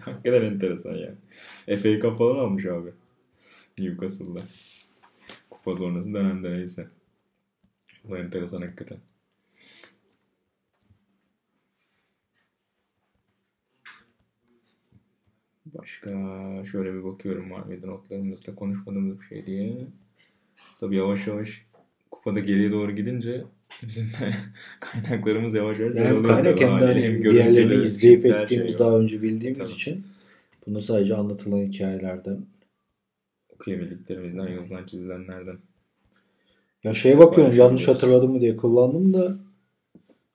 Hakikaten enteresan yani. FA Cup falan almış abi. Newcastle'da. Kupa sonrası dönemde neyse. Bu da enteresan hakikaten. Başka şöyle bir bakıyorum var mıydı notlarımızda konuşmadığımız bir şey diye. Tabii yavaş yavaş kupada geriye doğru gidince bizim de kaynaklarımız yavaş yavaş Yani kaynak hem görüntülü, diğerlerini izleyip fiziksel ettiğimiz şey daha var. önce bildiğimiz Tabii. için bunu sadece anlatılan hikayelerden. okuyabildiklerimizden, yazılan çizilenlerden. Ya şeye bakıyorum Paylaşım yanlış hatırladım mı diye kullandım da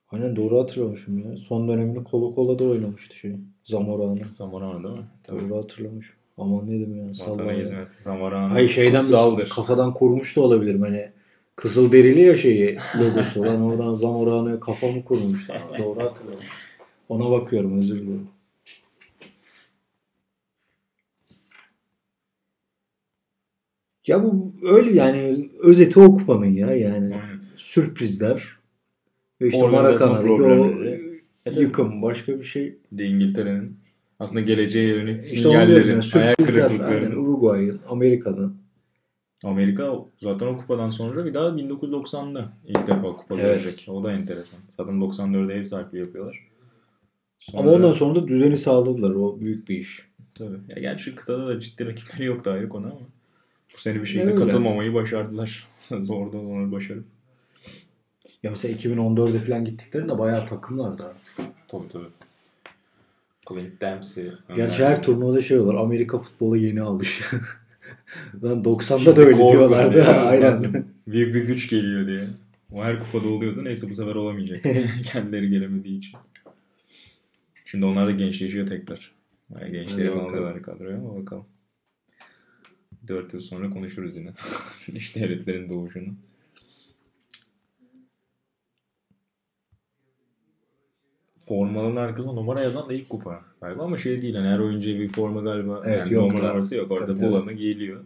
aynen doğru hatırlamışım ya. Son dönemini Kolo Kolo'da oynamıştı şey. Zamorano. Zamorano değil mi? Tabii. Doğru hatırlamışım. Aman ne dedim ya. Vatana hizmet. Zamorano. Hayır şeyden kutsaldır. kafadan kurmuş da olabilirim hani. Kızıl derili ya şeyi logosu. Lan oradan Zamorano'ya kafamı kurmuş. Ha, Doğru hatırladım. Ona bakıyorum özür dilerim. Ya bu öyle yani özeti o kupanın ya yani sürprizler ve işte Maracana'daki o problemleri. yıkım başka bir şey. de İngiltere'nin aslında geleceğe yönelik İşte sinyallerin, yani, ayak sürprizler aynen kırıklıklarının. Uruguay'ın, Amerika'nın. Amerika zaten o kupadan sonra bir daha 1990'da ilk defa kupa Evet. görecek. O da enteresan. Zaten 94'de ev sahipliği yapıyorlar. Sonra, Ama ondan sonra da düzeni sağladılar. O büyük bir iş. Tabii. Ya gerçi kıtada da ciddi rakipleri yok ayrı konu ama bu sene bir şekilde katılmamayı başardılar. Zor da onu başarıp. Ya mesela 2014'de falan gittiklerinde bayağı takımlardı artık. Tabii tabii. Clint Dempsey. Gerçi her turnuvada şey olur. Amerika futbola yeni alış. ben 90'da da öyle diyorlardı. Aynen. Büyük bir güç geliyor diye. O her kupada oluyordu. Neyse bu sefer olamayacak. Kendileri gelemediği için. Şimdi onlar da gençleşiyor tekrar. Yani gençleri alıyorlar kadroya ama bakalım. 4 yıl sonra konuşuruz yine. işte devletlerin doğuşunu. Formanın arkasına numara yazan da ilk kupa galiba ama şey değil hani her oyuncuya bir forma galiba Evet, yani yok numarası yok orada Tabii, bulanı giyiliyor.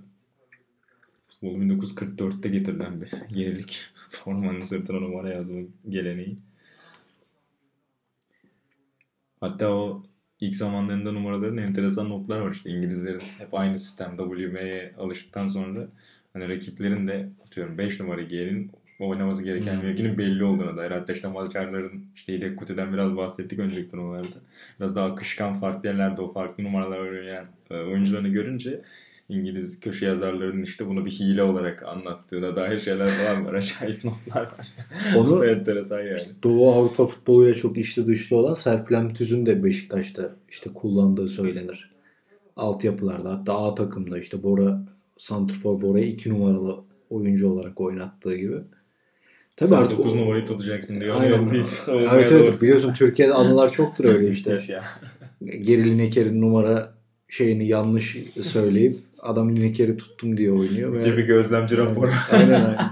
Futbol 1944'te getirilen bir yenilik. Formanın sırtına numara yazma geleneği. Hatta o ilk zamanlarında numaraların enteresan notlar var işte İngilizlerin hep aynı sistem WM'ye alıştıktan sonra hani rakiplerin de atıyorum 5 numara giyenin oynaması gereken Hmm. mevkinin belli olduğuna dair. Hatta işte Maçarların işte yedek kutudan biraz bahsettik önceki turnuvalarda. Biraz daha akışkan farklı yerlerde o farklı numaralar oynayan e, oyuncularını görünce İngiliz köşe yazarlarının işte bunu bir hile olarak anlattığına dair şeyler falan var. Acayip notlar var. Onu- da enteresan yani. Doğu Avrupa futboluyla çok içli dışlı olan Serpilem Tüz'ün de Beşiktaş'ta işte kullandığı söylenir. Altyapılarda hatta A takımda işte Bora Santrfor Bora'yı 2 numaralı oyuncu olarak oynattığı gibi. Tabii Sen artık 9 o- numarayı tutacaksın diye onu Aynen. yollayıp savunmaya Evet doğru. evet biliyorsun Türkiye'de anılar çoktur öyle işte. Müthiş ya. Geri Lineker'in numara şeyini yanlış söyleyip adam Lineker'i tuttum diye oynuyor. ve- Gibi gözlemci raporu. Aynen aynen.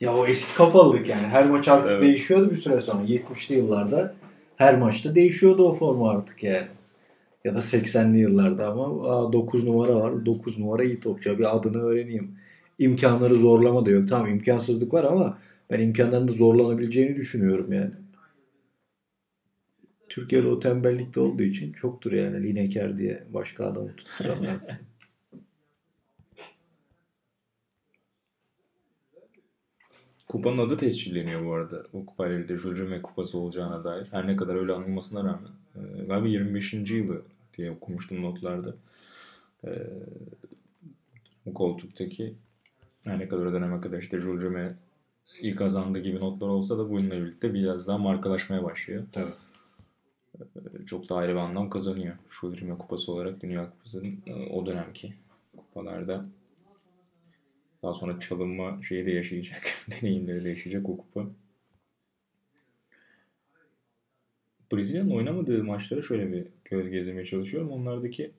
Ya o eski kafalılık yani. Her maç artık Evet. değişiyordu bir süre sonra. 70'li yıllarda her maçta değişiyordu o forma artık yani. Ya da 80'li yıllarda ama aa, 9 numara var. 9 numara iyi topçu. Bir adını öğreneyim. İmkanları zorlama da yok. Tamam imkansızlık var ama ben imkanların da zorlanabileceğini düşünüyorum yani. Türkiye'de o tembellikte olduğu için çoktur yani Lineker diye başka adamı tutturanlar. Kupanın adı tescilleniyor bu arada. O kupayla birlikte Jurjeme kupası olacağına dair. Her ne kadar öyle anılmasına rağmen. E, galiba 25. yılı diye okumuştum notlarda. E, bu koltuktaki her ne kadar o döneme kadar işte Jurjeme iyi kazandı gibi notlar olsa da bununla birlikte biraz daha markalaşmaya başlıyor. Tabii. E, çok da ayrı bir anlam kazanıyor. Jurjeme kupası olarak Dünya Kupası'nın e, o dönemki kupalarda daha sonra çalınma şeyi de yaşayacak. deneyimleri de yaşayacak o kupa. Brezilya'nın oynamadığı maçlara şöyle bir göz gezdirmeye çalışıyorum. Onlardaki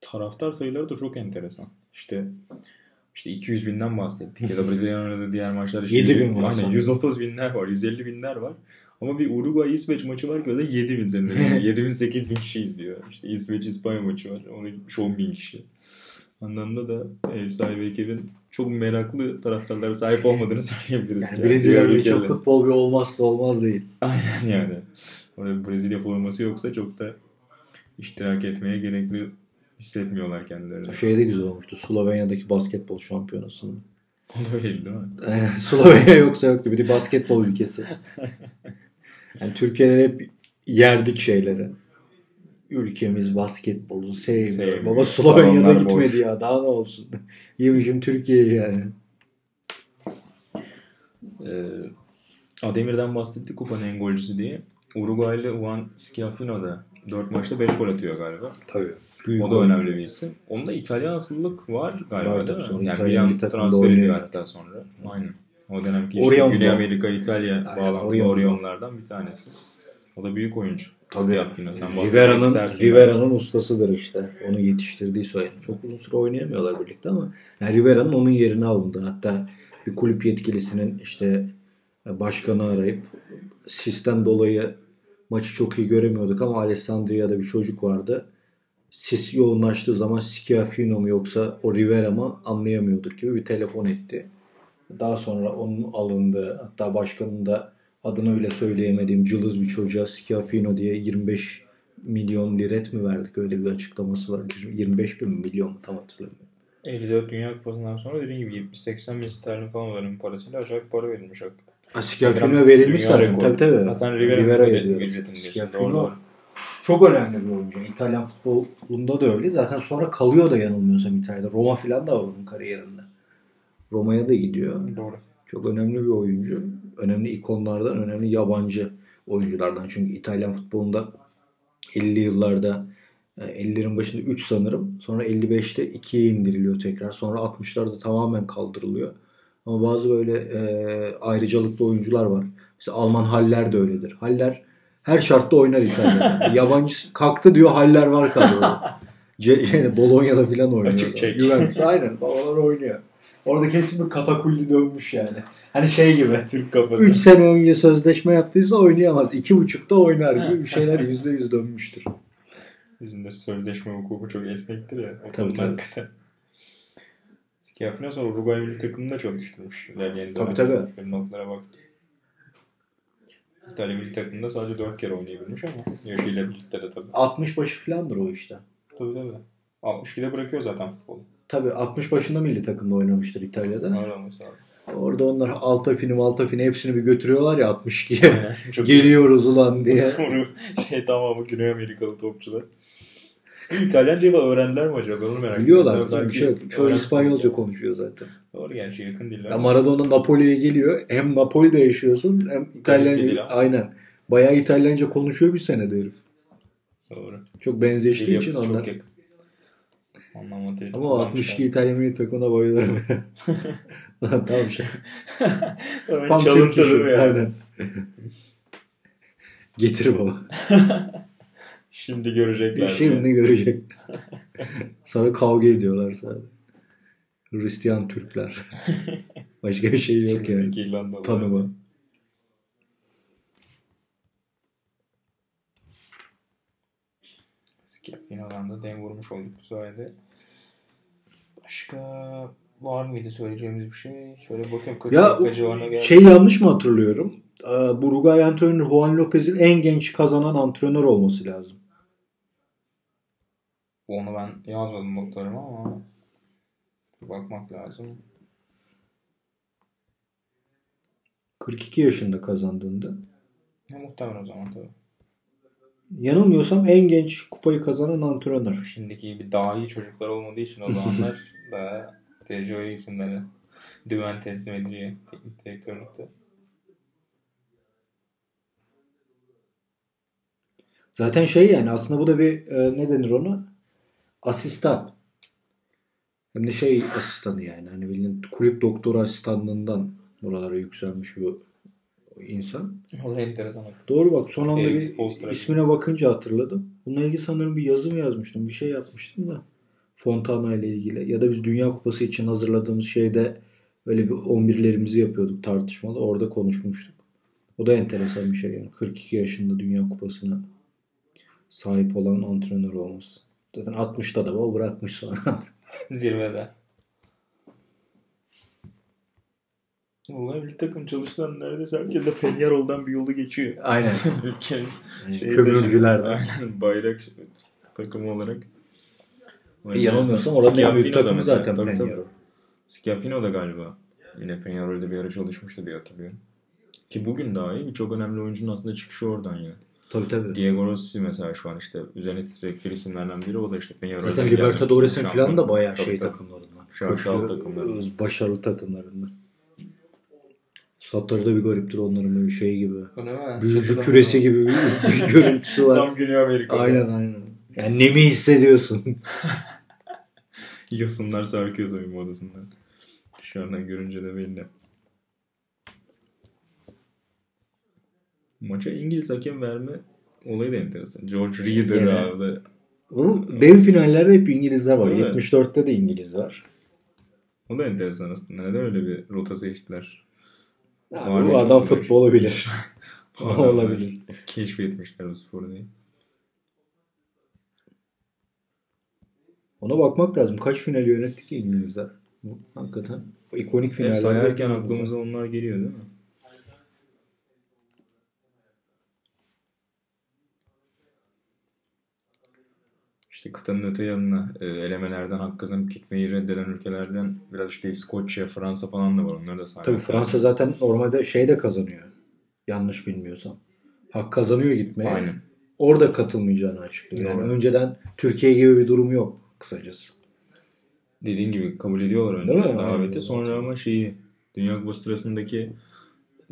taraftar sayıları da çok enteresan. İşte işte 200 binden bahsettik ya da Brezilya'nın oynadığı diğer maçlar işte 7 bin var Aynen sanırım. 130 binler var, 150 binler var. Ama bir Uruguay İsveç maçı var ki o da 7 bin senin. 7 bin 8 bin kişi izliyor. İşte İsveç İspanya maçı var. Ona gitmiş 10 bin kişi. Anlamda da ev sahibi ekibin çok meraklı taraftarlara sahip olmadığını söyleyebiliriz. Yani Brezilya Diğer için futbol bir olmazsa olmaz değil. Aynen yani. Orada Brezilya forması yoksa çok da iştirak etmeye gerekli hissetmiyorlar kendilerini. Şey de güzel olmuştu. Slovenya'daki basketbol şampiyonasında. O da öyleydi değil mi? Slovenya yoksa yoktu. Bir de basketbol ülkesi. Yani Türkiye'de hep yerdik şeyleri. Ülkemiz basketbolu sevmiyor. Sevmiyor. Baba Slovenya'da gitmedi boş. ya. Daha ne olsun. Yemişim Türkiye'yi yani. Ee, Ademir'den bahsettik kupanın en golcüsü diye. Uruguaylı Juan Schiaffino da 4 maçta 5 gol atıyor galiba. Tabii. Büyük o da oyuncu. önemli bir isim. Onda İtalyan asıllılık var galiba Var değil mi? Sonra Yani İtalyan bir an milli takımda transfer ediliyor oynuyor hatta sonra. Aynen. O dönemki işte. Güney Amerika, İtalya Aynen, bağlantılı. Orion'lardan bir tanesi. O da büyük oyuncu. Tabii. Rivera'nın Rivera'nın ustasıdır işte. Onu yetiştirdiği söyle. Çok uzun süre oynayamıyorlar birlikte ama yani Rivera'nın onun yerini alındı. Hatta bir kulüp yetkilisinin işte başkanı arayıp sisten dolayı maçı çok iyi göremiyorduk ama Alessandria'da bir çocuk vardı. Sis yoğunlaştığı zaman Schiaffino mu yoksa o Rivera mı anlayamıyorduk gibi bir telefon etti. Daha sonra onun alındığı hatta başkanın da adını bile söyleyemediğim cılız bir çocuğa Schiaffino diye 25 milyon liret mi verdik öyle bir açıklaması var. 25 bin mi, milyon mu tam hatırlamıyorum. 54 Dünya Kupası'ndan sonra dediğim gibi 70-80 bin sterlin falan olanın parasıyla acayip para verilmiş hakikaten. Ha, Schiaffino verilmiş zaten tabii tabii. Hasan Rivera ücretini diyorsun. Schiaffino. Çok önemli bir oyuncu. İtalyan futbolunda da öyle. Zaten sonra kalıyor da yanılmıyorsam İtalya'da. Roma filan da var onun kariyerinde. Roma'ya da gidiyor. Doğru. Çok önemli bir oyuncu. Önemli ikonlardan, önemli yabancı oyunculardan. Çünkü İtalyan futbolunda 50 yıllarda e, 50'lerin başında 3 sanırım. Sonra 55'te 2'ye indiriliyor tekrar. Sonra 60'larda tamamen kaldırılıyor. Ama bazı böyle e, ayrıcalıklı oyuncular var. Mesela Alman Haller de öyledir. Haller her şartta oynar İtalya'da. Yabancı kalktı diyor Haller var kadroda. C- şey, Bologna'da falan oynuyor. Açık çek. Juventus aynen. Babalar oynuyor. Orada kesin bir katakulli dönmüş yani. Hani şey gibi. Türk kafası. 3 sene önce sözleşme yaptıysa oynayamaz. 2,5'da oynar gibi bir şeyler %100 dönmüştür. Bizim de sözleşme hukuku çok esnektir ya. O Tabii, tabii. hakikaten. Schiaffino sonra Uruguay milli takımında çalıştırmış. İlerleyen Tabii, tabii. Notlara baktım. İtalya milli takımında sadece 4 kere oynayabilmiş ama yaşıyla birlikte de tabii. 60 başı falandır o işte. Tabii tabii. 62'de bırakıyor zaten futbolu. Tabii 60 başında milli takımda oynamıştır İtalya'da. Öyle olması lazım. Orada onlar Altafini Maltafini hepsini bir götürüyorlar ya 62'ye. Aynen. Çok Geliyoruz ulan diye. şey tamamı Güney Amerikalı topçular. İtalyanca öğrendiler mi acaba? Ben onu merak ediyorum. Biliyorlar. Bir şey yok. Çoğu İspanyolca konuşuyor zaten. Doğru gerçi yakın diller. Ya Maradona Napoli'ye geliyor. Hem Napoli'de yaşıyorsun hem İtalyanca. Aynen. Bayağı İtalyanca konuşuyor bir senede herif. Doğru. Çok Dil benzeştiği için onlar. çok yakın. Anlam avantajı Ama o 62 İtalyan milli takımına bayılırım. Lan tamam şey. Tam Tam çalıntı Türk işi. değil mi yani? Aynen. Getir baba. Şimdi görecekler. Şimdi görecek. Sonra kavga ediyorlar sadece. Hristiyan Türkler. Başka bir şey yok yani. Şimdiki İrlandalılar. Tanıma. Schiaffino'dan da dem vurmuş olduk bu sayede. Başka var mıydı söyleyeceğimiz bir şey? Şöyle bakayım 40 Ya dakika civarına geldi. şey yanlış mı hatırlıyorum? Ee, Bu Uruguay antrenörü Juan Lopez'in en genç kazanan antrenör olması lazım. Onu ben yazmadım notlarıma ama bakmak lazım. 42 yaşında kazandığında. Ne muhtemelen o zaman tabii. Yanılmıyorsam en genç kupayı kazanan antrenör. Şimdiki gibi dahi çocuklar olmadığı için o zamanlar daha tecrübeli isimlere dümen teslim ediliyor teknik direktörlükte. Zaten şey yani aslında bu da bir e, ne denir ona? Asistan. Hem de şey asistanı yani. Hani bildiğin kulüp doktor asistanlığından buralara yükselmiş bu insan. O da enteresan. Doğru bak son anda Eric bir ismine bakınca hatırladım. Bununla ilgili sanırım bir yazım yazmıştım. Bir şey yapmıştım da. Fontana ile ilgili ya da biz Dünya Kupası için hazırladığımız şeyde öyle bir 11'lerimizi yapıyorduk tartışmalı. Orada konuşmuştuk. O da enteresan bir şey yani. 42 yaşında Dünya Kupası'na sahip olan antrenör olması. Zaten 60'ta da o bırakmış sonra. Zirvede. Vallahi bir takım çalışılan neredeyse herkes de Penyarol'dan bir yolu geçiyor. Aynen. Ülkenin Kömürcülerden. Aynen bayrak takımı olarak. E, yanılmıyorsam orada en büyük Schiaffino da takımı zaten tabii. Peñarol. Schiaffino da galiba yine Peñarol'de bir ara çalışmıştı diye hatırlıyorum. Ki bugün daha iyi birçok önemli oyuncunun aslında çıkışı oradan yine. Tabii tabii. Diego Rossi mesela şu an işte üzerine titrekleri isimlerden biri. O da işte Peñarol'den Zaten. Libertadores'in falan da bayağı Tabii, şey tabii. takımlarından. Köklü, takımlarından. Başarılı takımlarından. Statları da bir gariptir onların böyle şey gibi. Büyücü küresi gibi bir, bir görüntüsü var. Tam Güney Amerika'da. aynen aynen. Yani nemi hissediyorsun. Yosunlar sarkıyor soyunma odasında. Dışarıdan görünce de belli. Maça İngiliz hakem verme olayı da enteresan. George Reader Gene. abi. Bu dev finallerde hep İngilizler var. Evet. 74'te de İngiliz var. O da enteresan aslında. Neden öyle bir rota seçtiler? Var bu adam futbolu bilir. Olabilir. Keşfetmişler bu sporu diye. Ona bakmak lazım. Kaç final yönettik ki İngilizler? Hakikaten ikonik Hep finaller. sayarken aklımıza onlar geliyor değil mi? İşte kıtanın öte yanına e, elemelerden hak kazanıp gitmeyi reddeden ülkelerden biraz işte İskoçya, Fransa falan da var. Onları da saymak Tabii. Fransa zaten normalde şey de kazanıyor. Yanlış bilmiyorsam. Hak kazanıyor gitmeye. Aynen. Orada katılmayacağını açıklıyor. Yani Doğru. önceden Türkiye gibi bir durum yok kısacası. Dediğin gibi kabul ediyorlar önce daveti. Sonra ama şeyi Dünya Kupası sırasındaki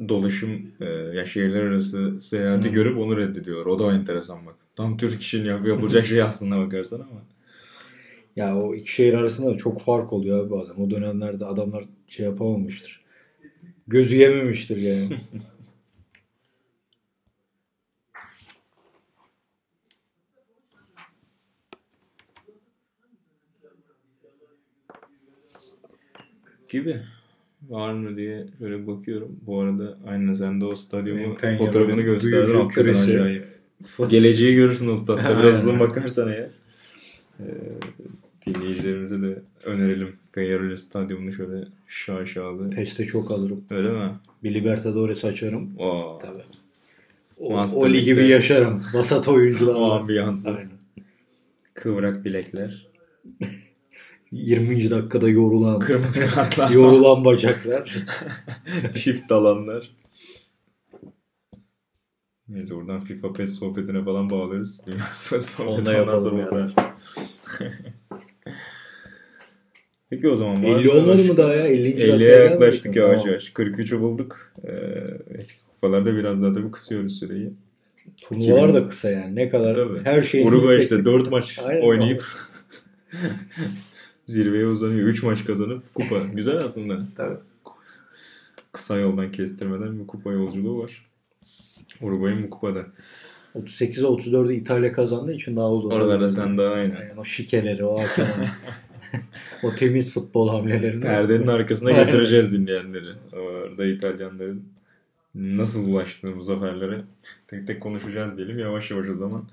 dolaşım e, ya şehirler arası seyahati Hı. görüp onu reddediyorlar. O da enteresan bak. Tam Türk işin yap- yapılacak şey aslında bakarsan ama. Ya o iki şehir arasında da çok fark oluyor abi bazen. O dönemlerde adamlar şey yapamamıştır. Gözü yememiştir yani. Gibi. Var mı diye şöyle bakıyorum. Bu arada aynen sen de o stadyumun Peñarol'ün fotoğrafını gösterdin. Hakikaten küresi. acayip. Geleceği görürsün o statta. Biraz uzun bakarsan eğer. Ee, dinleyicilerimize de önerelim. Peñarol'ün stadyumunu şöyle şaşalı. Peşte çok alırım. Öyle mi? Bir Libertadores açarım. Oo. Tabii. O, Master o ligi bir yaşarım. Vasat oyuncular O ambiyansla. Kıvrak bilekler. 20. dakikada yorulan Kırmızı kartlar. yorulan bacaklar. Çift alanlar. Neyse oradan FIFA PES sohbetine falan bağlarız. Kupası sohbeti ondan sonra. Peki o zaman. var 50 mı olmadı mı daha ya? 50. 50'ye dakikaya yaklaştık yavaş Tamam. yavaş. 43'ü bulduk. Ee, eski kupalarda biraz daha tabii kısıyoruz süreyi. Turnuvalar da kısa yani. Ne kadar Tabii. her şey Uruguay işte 4 maç Aynen. oynayıp zirveye uzanıyor. 3 maç kazanıp kupa. Güzel aslında. Tabii. Kısa yoldan kestirmeden bir kupa yolculuğu var. Uruguay'ın bu kupada. 38'e 34'ü İtalya kazandığı için daha uzun. Oralarda sen daha aynı. Yani o şikeleri, o hakem, o temiz futbol hamlelerini. Perdenin arkasına getireceğiz dinleyenleri. Orada İtalyanların nasıl ulaştığı bu zaferlere tek tek konuşacağız diyelim. Yavaş yavaş o zaman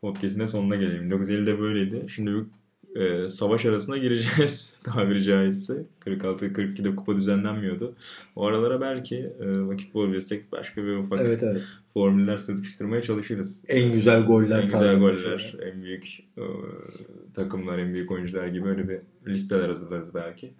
podcast'in sonuna gelelim. 1950'de böyleydi. Şimdi e, savaş arasına gireceğiz tabiri caizse. 46-42'de kupa düzenlenmiyordu. O aralara belki e, vakit bulabilirsek başka bir ufak Evet evet. formüller sıkıştırmaya çalışırız. En güzel goller En güzel goller, şeyler. en büyük e, takımlar, en büyük oyuncular gibi öyle bir listeler hazırlarız belki.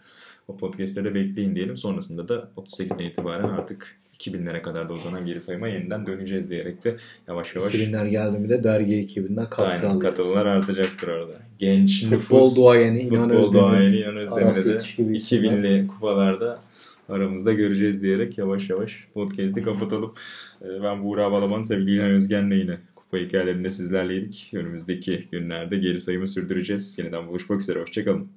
O podcastlere bekleyin diyelim. Sonrasında da 38'den itibaren artık 2000'lere kadar da uzanan geri sayıma yeniden döneceğiz diyerek de yavaş yavaş 2000'ler geldi mi de dergi ekibinden katkı aynen, alıyoruz. katılımlar artacaktır orada. Genç Futbol nüfus, duayeni İnan futbol duayeni İnan Aras Özdemir'i de Yetişki Bilsinler. 2000'li kupalarda aramızda göreceğiz diyerek yavaş yavaş podcast'i kapatalım. Ee, Ben Buğra Balaban, sevgili İlhan Özgen'le yine kupa hikayelerinde sizlerleydik. Önümüzdeki günlerde geri sayımı sürdüreceğiz. Yeniden buluşmak üzere, hoşçakalın.